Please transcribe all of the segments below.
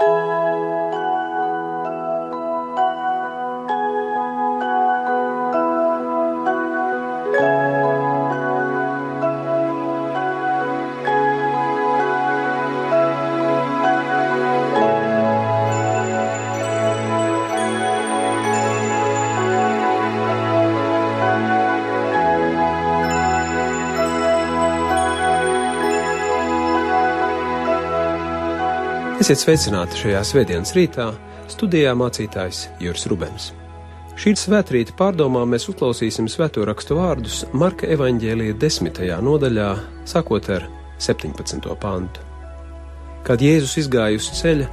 you Esiet sveicināti šajā svētdienas rītā, studijā mācītājs Juris Rubens. Šī svētrīta pārdomā mēs uzklausīsim svēto rakstu vārdus Marka evaņģēlīja desmitajā nodaļā, sākot ar 17. pantu. Kad Jēzus izgāja uz ceļa,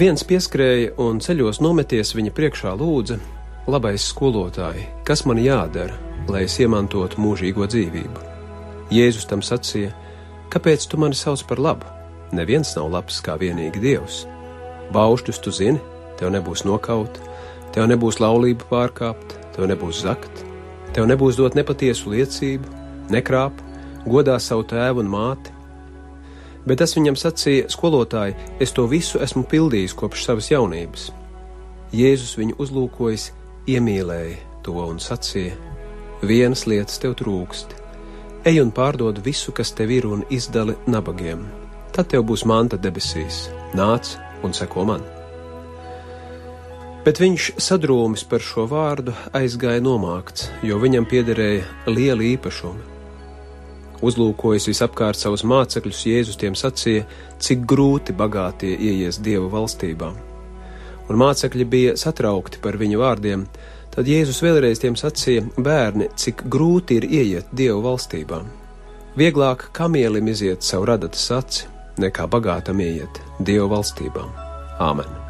viens pieskrēja un ceļos nometies viņa priekšā lūdza: Labais skolotāji, kas man jādara, lai es iemantotu mūžīgo dzīvību? Jēzus tam sacīja: Kāpēc tu mani sauc par labu? Neviens nav labs kā vienīgi Dievs. Baušļus tu zini, tev nebūs nokaut, tev nebūs laulība pārkāpt, tev nebūs zakt, tev nebūs dot nepatiesu liecību, nekrāp, godā savu tēvu un māti. Bet tas viņam sacīja, skolotāji, es to visu esmu pildījis kopš savas jaunības. Jēzus viņu uzlūkojis, iemīlēja to un sacīja: Vienas lietas tev trūkst, ej un pārdod visu, kas tev ir, un izdali nabagiem tad tev būs manta debesīs. Nāc un seko man. Bet viņš sadrūmis par šo vārdu aizgāja nomākts, jo viņam piederēja liela īpašuma. Uzlūkojis visapkārt savus mācekļus, Jēzus tiem sacīja, cik grūti bagātie ieies Dieva valstībā. Un mācekļi bija satraukti par viņu vārdiem, tad Jēzus vēlreiz tiem sacīja, bērni, cik grūti ir ieiet Dieva valstībā. Vieglāk kamielim iziet savu radatas aci, nekā bagātam ieiet Dieva valstībām. Āmen!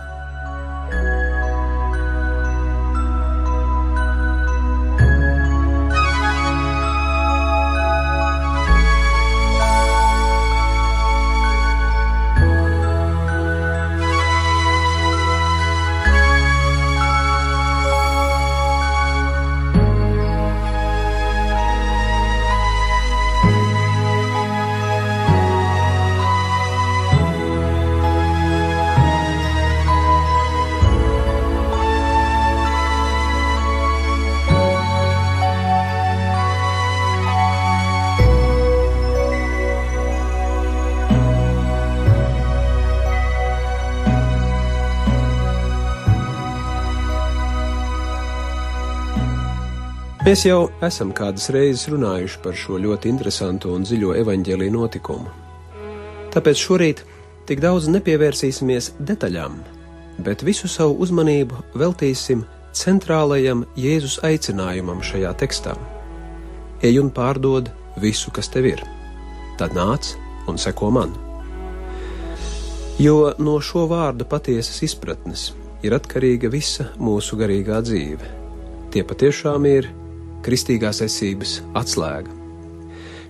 Mēs jau esam kādas reizes runājuši par šo ļoti interesantu un dziļo evaņģēlīju notikumu. Tāpēc šorīt tik daudz nepievērsīsimies detaļām, bet visu savu uzmanību veltīsim centrālajam Jēzus aicinājumam šajā tekstā. Ej un pārdod visu, kas tev ir, tad nāc un seko man. Jo no šo vārdu patiesas izpratnes ir atkarīga visa mūsu garīgā dzīve. Tie patiešām ir kristīgās esības atslēga.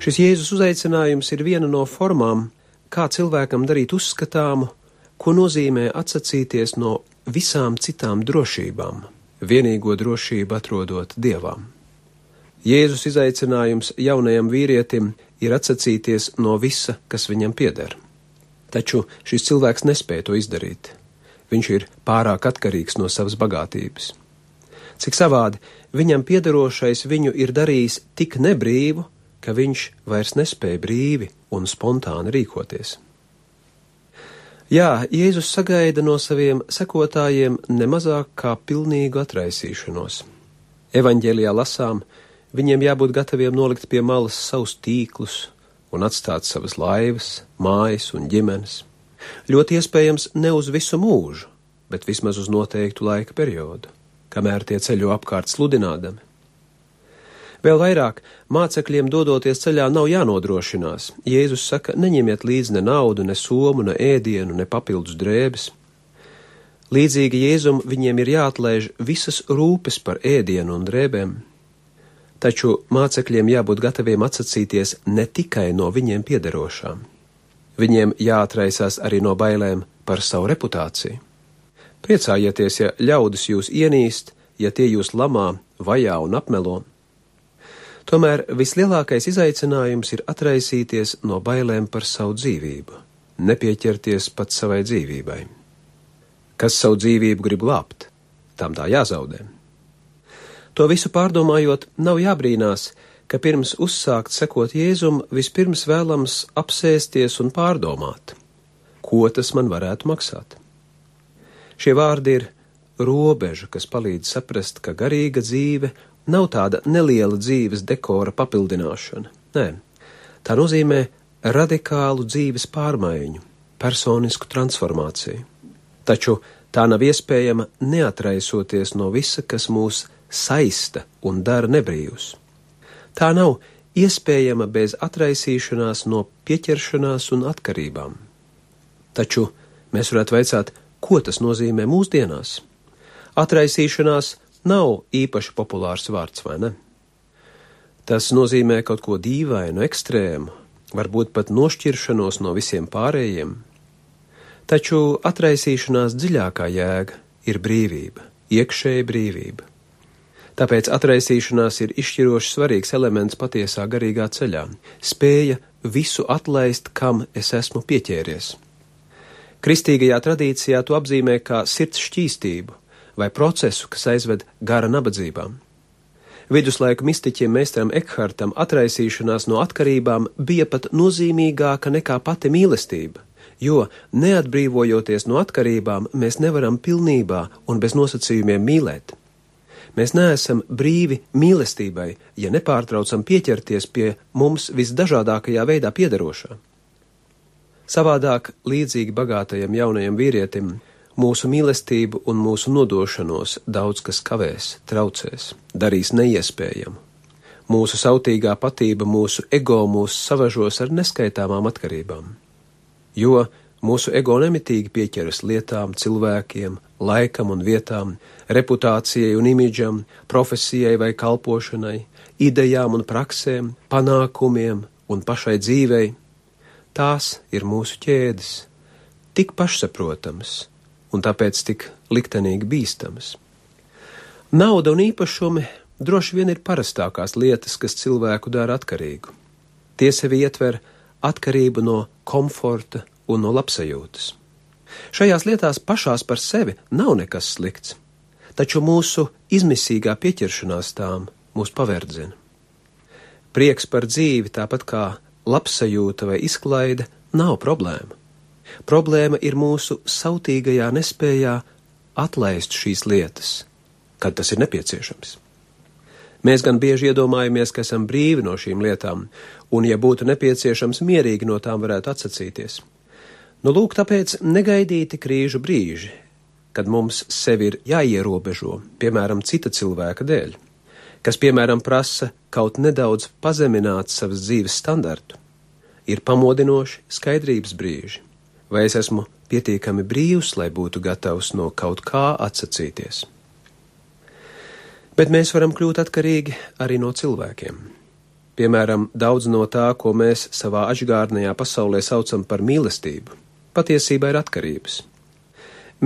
Šis Jēzus uzaicinājums ir viena no formām, kā cilvēkam darīt uzskatāmu, ko nozīmē atsacīties no visām citām drošībām, vienīgo drošību atrodot dievām. Jēzus izaicinājums jaunajam vīrietim ir atsacīties no visa, kas viņam pieder. Taču šis cilvēks nespēja to izdarīt. Viņš ir pārāk atkarīgs no savas bagātības. Cik savādi viņam piederošais viņu ir darījis tik nebrīvu, ka viņš vairs nespēja brīvi un spontāni rīkoties. Jā, Jēzus sagaida no saviem sekotājiem nemazāk kā pilnīgu atraisīšanos. Evanģēlijā lasām, viņiem jābūt gataviem nolikt pie malas savus tīklus un atstāt savas laivas, mājas un ģimenes. Ļoti iespējams ne uz visu mūžu, bet vismaz uz noteiktu laika periodu kamēr tie ceļo apkārt sludinādami. Vēl vairāk mācekļiem dodoties ceļā nav jānodrošinās. Jēzus saka, neņemiet līdzi ne naudu, ne somu, ne ēdienu, ne papildus drēbes. Līdzīgi Jēzum viņiem ir jāatlaiž visas rūpes par ēdienu un drēbēm. Taču mācekļiem jābūt gataviem atsacīties ne tikai no viņiem piederošām. Viņiem jāatraisās arī no bailēm par savu reputāciju. Priecājieties, ja ļaudis jūs ienīst, ja tie jūs lamā, vajā un apmelo. Tomēr vislielākais izaicinājums ir atraisīties no bailēm par savu dzīvību, nepieķerties pat savai dzīvībai. Kas savu dzīvību grib glābt, tam tā jāzaudē. To visu pārdomājot, nav jābrīnās, ka pirms uzsākt sekot Jēzum, vispirms vēlams apsēsties un pārdomāt, ko tas man varētu maksāt. Šie vārdi ir robeža, kas palīdz saprast, ka garīga dzīve nav tāda neliela dzīves dekora papildināšana. Nē, tā nozīmē radikālu dzīves pārmaiņu, personisku transformāciju. Taču tā nav iespējama neatraisoties no visa, kas mūs saista un dara nebrīvus. Tā nav iespējama bez atraisīšanās no pieķeršanās un atkarībām. Taču mēs varētu vaicāt, ko tas nozīmē mūsdienās? Atraisīšanās nav īpaši populārs vārds, vai ne? Tas nozīmē kaut ko dīvainu, ekstrēmu, varbūt pat nošķiršanos no visiem pārējiem. Taču atraisīšanās dziļākā jēga ir brīvība, iekšēja brīvība. Tāpēc atraisīšanās ir izšķiroši svarīgs elements patiesā garīgā ceļā - spēja visu atlaist, kam es esmu pieķēries. Kristīgajā tradīcijā to apzīmē kā sirds šķīstību vai procesu, kas aizved gara nabadzībām. Viduslaiku mistiķiem meistaram Ekhartam atraisīšanās no atkarībām bija pat nozīmīgāka nekā pati mīlestība, jo, neatbrīvojoties no atkarībām, mēs nevaram pilnībā un bez nosacījumiem mīlēt. Mēs neesam brīvi mīlestībai, ja nepārtraucam pieķerties pie mums visdažādākajā veidā piederošā. Savādāk, līdzīgi bagātajam jaunajam vīrietim, mūsu mīlestību un mūsu nodošanos daudz kas kavēs, traucēs, darīs neiespējamu. Mūsu sautīgā patība, mūsu ego mūs savažos ar neskaitāmām atkarībām. Jo mūsu ego nemitīgi pieķeras lietām, cilvēkiem, laikam un vietām, reputācijai un imidžam, profesijai vai kalpošanai, idejām un praksēm, panākumiem un pašai dzīvei. Tās ir mūsu ķēdes, tik pašsaprotamas un tāpēc tik liktenīgi bīstamas. Nauda un īpašumi droši vien ir parastākās lietas, kas cilvēku dara atkarīgu. Tie sevi ietver atkarību no komforta un no labsajūtas. Šajās lietās pašās par sevi nav nekas slikts, taču mūsu izmisīgā pieķeršanās tām mūs paverdzina. Prieks par dzīvi, tāpat kā labsajūta vai izklaide, nav problēma. Problēma ir mūsu sautīgajā nespējā atlaist šīs lietas, kad tas ir nepieciešams. Mēs gan bieži iedomājamies, ka esam brīvi no šīm lietām, un, ja būtu nepieciešams, mierīgi no tām varētu atsacīties. Nu, lūk, tāpēc negaidīti krīžu brīži, kad mums sevi ir jāierobežo, piemēram, cita cilvēka dēļ, kas, piemēram, prasa kaut nedaudz pazemināt savas dzīves standartu, ir pamodinoši skaidrības brīži, vai es esmu pietiekami brīvs, lai būtu gatavs no kaut kā atsacīties. Bet mēs varam kļūt atkarīgi arī no cilvēkiem. Piemēram, daudz no tā, ko mēs savā atgādnējā pasaulē saucam par mīlestību, patiesībā ir atkarības.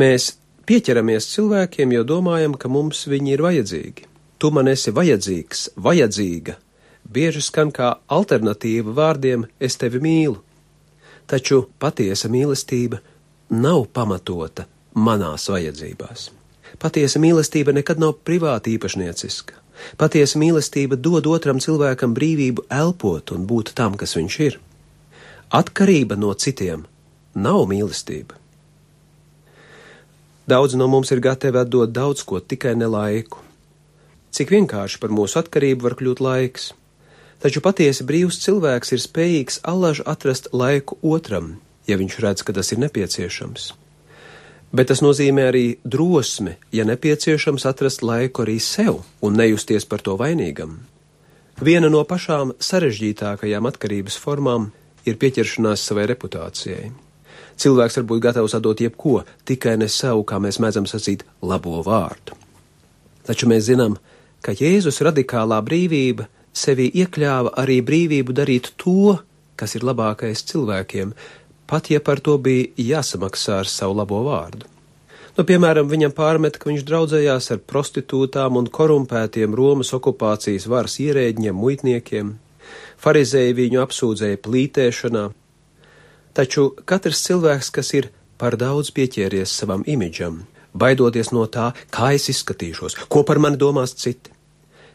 Mēs pieķeramies cilvēkiem, jo domājam, ka mums viņi ir vajadzīgi. Tu man esi vajadzīgs, vajadzīga, bieži skan kā alternatīva vārdiem es tevi mīlu. Taču patiesa mīlestība nav pamatota manās vajadzībās. Patiesa mīlestība nekad nav privāti īpašnieciska. Patiesa mīlestība dod otram cilvēkam brīvību elpot un būt tam, kas viņš ir. Atkarība no citiem nav mīlestība. Daudz no mums ir gatavi atdot daudz ko, tikai ne laiku. Cik vienkārši par mūsu atkarību var kļūt laiks, taču patiesi brīvs cilvēks ir spējīgs allaž atrast laiku otram, ja viņš redz, ka tas ir nepieciešams. Bet tas nozīmē arī drosmi, ja nepieciešams atrast laiku arī sev un nejusties par to vainīgam. Viena no pašām sarežģītākajām atkarības formām ir pieķeršanās savai reputācijai. Cilvēks var būt gatavs atdot jebko, tikai ne savu, kā mēs mēdzam sacīt, labo vārdu. Taču mēs zinām, ka Jēzus radikālā brīvība sevī iekļāva arī brīvību darīt to, kas ir labākais cilvēkiem, pat ja par to bija jāsamaksā ar savu labo vārdu. Nu, piemēram, viņam pārmet, ka viņš draudzējās ar prostitūtām un korumpētiem Romas okupācijas varas ierēģiem, muitniekiem. Farizēji viņu apsūdzēja plītēšanā, Taču katrs cilvēks, kas ir par daudz pieķēries savam imidžam, baidoties no tā, kā es izskatīšos, ko par mani domās citi.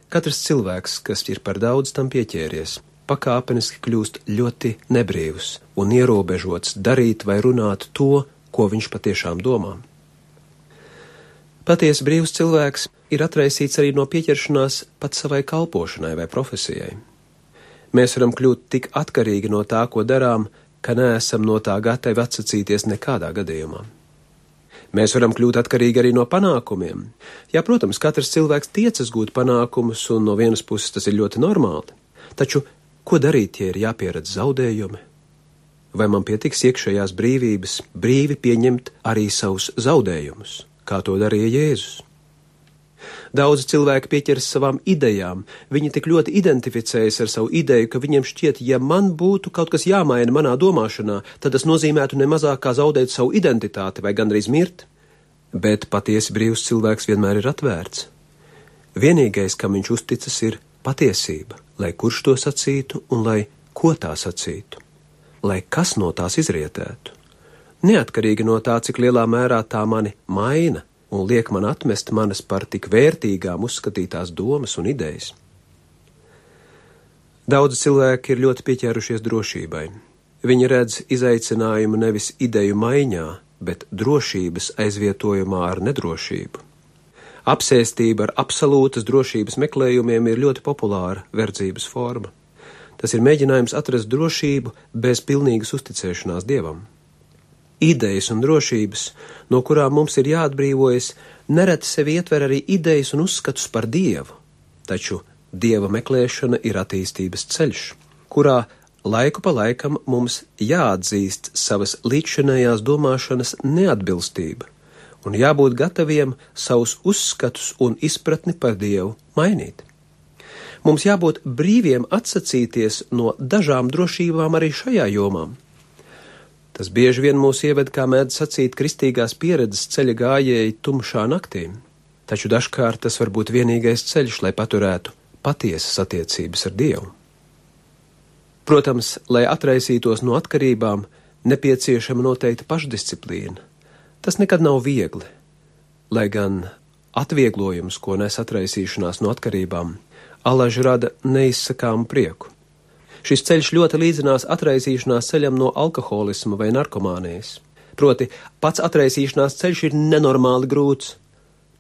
Katrs cilvēks, kas ir par daudz tam pieķēries, pakāpeniski kļūst ļoti nebrīvs un ierobežots darīt vai runāt to, ko viņš patiešām domā. Patiesi brīvs cilvēks ir atraisīts arī no pieķeršanās pat savai kalpošanai vai profesijai. Mēs varam kļūt tik atkarīgi no tā, ko darām, ka neesam no tā gatavi atsacīties nekādā gadījumā. Mēs varam kļūt atkarīgi arī no panākumiem. Jā, protams, katrs cilvēks tiecas gūt panākumus, un no vienas puses tas ir ļoti normāli. Taču, ko darīt, ja ir jāpieredz zaudējumi? Vai man pietiks iekšējās brīvības, brīvi pieņemt arī savus zaudējumus, kā to darīja Jēzus? Daudzi cilvēki pieķers savām idejām. Viņi tik ļoti identificējas ar savu ideju, ka viņiem šķiet, ja man būtu kaut kas jāmaina manā domāšanā, tad tas nozīmētu nemazāk kā zaudēt savu identitāti vai gandrīz mirt. Bet patiesi brīvs cilvēks vienmēr ir atvērts. Vienīgais, kam viņš uzticas, ir patiesība, lai kurš to sacītu un lai ko tā sacītu, lai kas no tās izrietētu. Neatkarīgi no tā, cik lielā mērā tā mani maina, un liek man atmest manas par tik vērtīgām uzskatītās domas un idejas. Daudzi cilvēki ir ļoti pieķērušies drošībai. Viņi redz izaicinājumu nevis ideju maiņā, bet drošības aizvietojumā ar nedrošību. Apsēstība ar absolūtas drošības meklējumiem ir ļoti populāra verdzības forma. Tas ir mēģinājums atrast drošību bez pilnīgas uzticēšanās dievam idejas un drošības, no kurām mums ir jāatbrīvojas, nereti sevi ietver arī idejas un uzskatus par dievu. Taču dieva meklēšana ir attīstības ceļš, kurā laiku pa laikam mums jāatzīst savas līdzšinējās domāšanas neatbilstība un jābūt gataviem savus uzskatus un izpratni par dievu mainīt. Mums jābūt brīviem atsacīties no dažām drošībām arī šajā jomā Tas bieži vien mūs ieved, kā mēdz sacīt, kristīgās pieredzes ceļa gājēji tumšā naktī, taču dažkārt tas var būt vienīgais ceļš, lai paturētu patiesas attiecības ar Dievu. Protams, lai atraisītos no atkarībām, nepieciešama noteikta pašdisciplīna. Tas nekad nav viegli, lai gan atvieglojums, ko nes atraisīšanās no atkarībām, alaži rada neizsakāmu prieku. Šis ceļš ļoti līdzinās atraisīšanās ceļam no alkoholisma vai narkomānijas. Proti, pats atraisīšanās ceļš ir nenormāli grūts,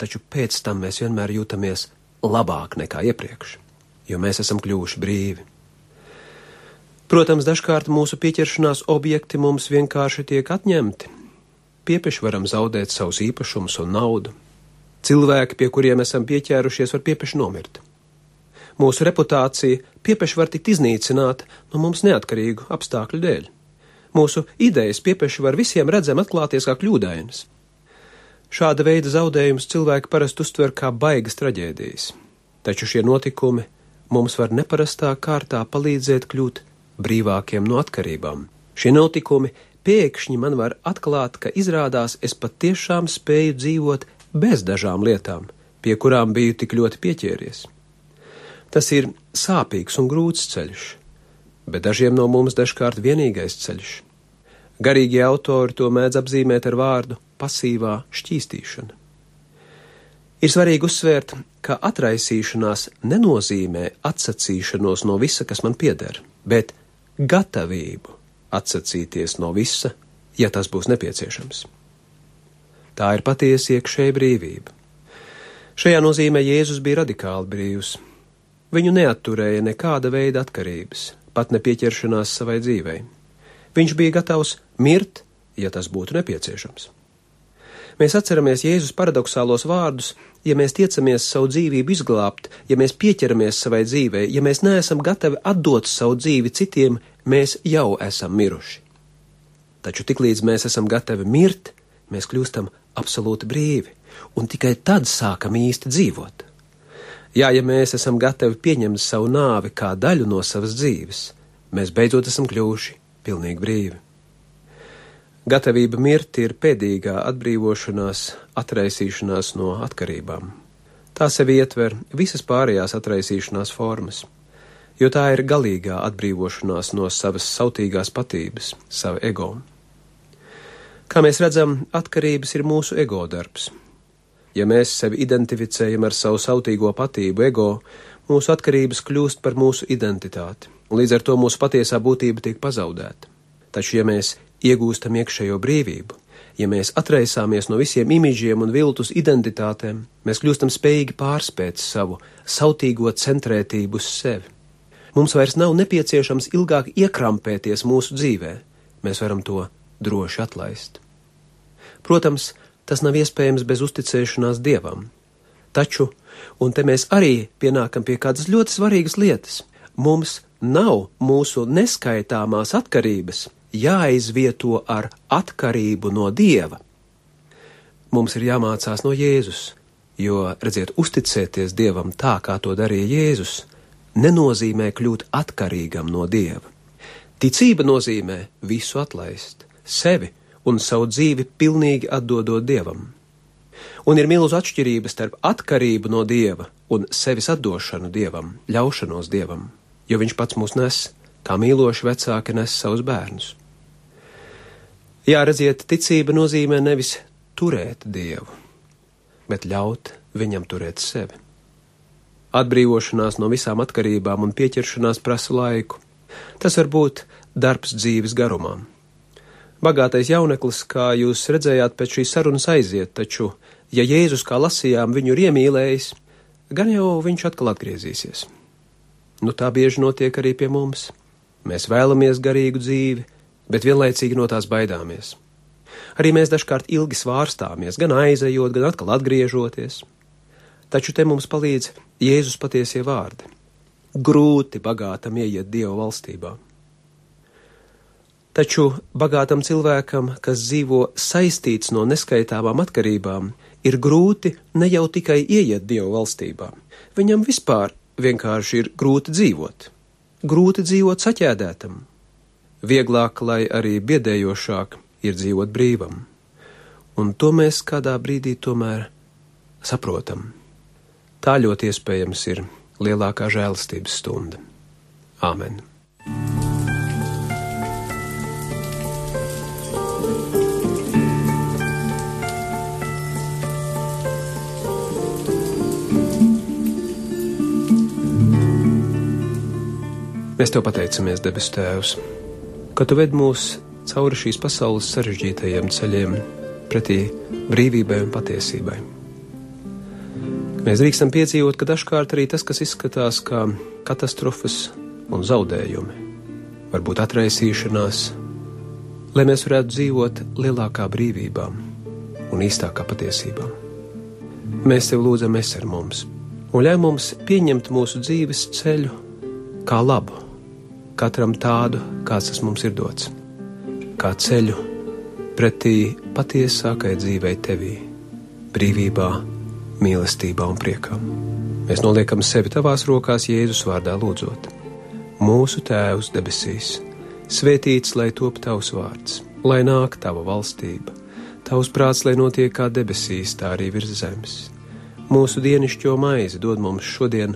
taču pēc tam mēs vienmēr jūtamies labāk nekā iepriekš, jo mēs esam kļuvuši brīvi. Protams, dažkārt mūsu pieķeršanās objekti mums vienkārši tiek atņemti. Piepeši varam zaudēt savus īpašumus un naudu. Cilvēki, pie kuriem esam pieķērušies, var piepeši nomirt. Mūsu reputācija piepeši var tikt iznīcināta no mums neatkarīgu apstākļu dēļ. Mūsu idejas piepeši var visiem redzam atklāties kā kļūdainas. Šāda veida zaudējumus cilvēki parasti uztver kā baigas traģēdijas, taču šie notikumi mums var neparastā kārtā palīdzēt kļūt brīvākiem no atkarībām. Šie notikumi pēkšņi man var atklāt, ka izrādās es patiešām spēju dzīvot bez dažām lietām, pie kurām biju tik ļoti pieķēries. Tas ir sāpīgs un grūts ceļš, bet dažiem no mums dažkārt vienīgais ceļš. Garīgie autori to mēdz apzīmēt ar vārdu pasīvā šķīstīšana. Ir svarīgi uzsvērt, ka atraisīšanās nenozīmē atsacīšanos no visa, kas man pieder, bet gatavību atsacīties no visa, ja tas būs nepieciešams. Tā ir patiesa iekšēja brīvība. Šajā nozīmē Jēzus bija radikāli brīvs, Viņu neatturēja nekāda veida atkarības, pat nepieķeršanās savai dzīvei. Viņš bija gatavs mirt, ja tas būtu nepieciešams. Mēs atceramies Jēzus paradoxālos vārdus, ja mēs tiecamies savu dzīvību izglābt, ja mēs pieķeramies savai dzīvei, ja mēs neesam gatavi atdot savu dzīvi citiem, mēs jau esam miruši. Taču tiklīdz mēs esam gatavi mirt, mēs kļūstam absolūti brīvi, un tikai tad sākam īsti dzīvot. Jā, ja mēs esam gatavi pieņemt savu nāvi kā daļu no savas dzīves, mēs beidzot esam kļuvuši pilnīgi brīvi. Gatavība mirt ir pēdīgā atbrīvošanās, atraisīšanās no atkarībām. Tā sevi ietver visas pārējās atraisīšanās formas, jo tā ir galīgā atbrīvošanās no savas sautīgās patības, sava ego. Kā mēs redzam, atkarības ir mūsu ego darbs. Ja mēs sevi identificējam ar savu sautīgo patību, ego, mūsu atkarības kļūst par mūsu identitāti, un līdz ar to mūsu patiesā būtība tiek pazaudēta. Taču, ja mēs iegūstam iekšējo brīvību, ja mēs atraisāmies no visiem imidžiem un viltus identitātēm, mēs kļūstam spējīgi pārspēt savu sautīgo centrētību uz sevi. Mums vairs nav nepieciešams ilgāk iekrampēties mūsu dzīvē, mēs varam to droši atlaist. Protams, tas nav iespējams bez uzticēšanās dievam. Taču, un te mēs arī pienākam pie kādas ļoti svarīgas lietas, mums nav mūsu neskaitāmās atkarības jāizvieto ar atkarību no dieva. Mums ir jāmācās no Jēzus, jo, redziet, uzticēties dievam tā, kā to darīja Jēzus, nenozīmē kļūt atkarīgam no dieva. Ticība nozīmē visu atlaist, sevi un savu dzīvi pilnīgi atdodot dievam. Un ir milzu atšķirība starp atkarību no dieva un sevis atdošanu dievam, ļaušanos dievam, jo viņš pats mūs nes, kā mīloši vecāki nes savus bērnus. Jā, redziet, ticība nozīmē nevis turēt dievu, bet ļaut viņam turēt sevi. Atbrīvošanās no visām atkarībām un pieķeršanās prasa laiku. Tas var būt darbs dzīves garumā. Bagātais jauneklis, kā jūs redzējāt, pēc šīs sarunas aiziet, taču, ja Jēzus, kā lasījām, viņu ir iemīlējis, gan jau viņš atkal atgriezīsies. Nu tā bieži notiek arī pie mums. Mēs vēlamies garīgu dzīvi, bet vienlaicīgi no tās baidāmies. Arī mēs dažkārt ilgi svārstāmies, gan aizejot, gan atkal atgriežoties. Taču te mums palīdz Jēzus patiesie vārdi. Grūti bagātam ieiet Dieva valstībā. Taču bagātam cilvēkam, kas dzīvo saistīts no neskaitāmām atkarībām, ir grūti ne jau tikai ieiet Dieva valstībā, viņam vispār vienkārši ir grūti dzīvot. Grūti dzīvot saķēdētam. Vieglāk, lai arī biedējošāk, ir dzīvot brīvam. Un to mēs kādā brīdī tomēr saprotam. Tā ļoti iespējams ir lielākā žēlastības stunda. Āmen! Mēs tev pateicamies, debes Tēvs, ka tu ved mūs cauri šīs pasaules sarežģītajiem ceļiem pretī brīvībai un patiesībai. Mēs drīkstam piedzīvot, ka dažkārt arī tas, kas izskatās kā katastrofas un zaudējumi, varbūt atraisīšanās, lai mēs varētu dzīvot lielākā brīvībā un īstākā patiesībā. Mēs tev lūdzam, es ar mums, un ļauj mums pieņemt mūsu dzīves ceļu kā labu katram tādu, kāds tas mums ir dots, kā ceļu pretī patiesākai dzīvei tevī, brīvībā, mīlestībā un priekā. Mēs noliekam sevi tavās rokās Jēzus vārdā lūdzot. Mūsu Tēvs debesīs, svētīts lai top tavs vārds, lai nāk tava valstība, tavs prāts, lai notiek kā debesīs, tā arī virs zemes. Mūsu dienišķo maizi dod mums šodien,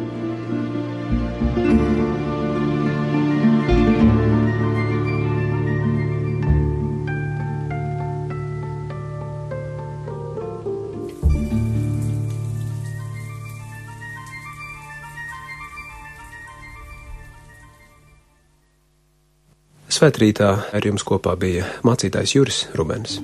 Svētrītā ar jums kopā bija mācītājs Juris Rubens.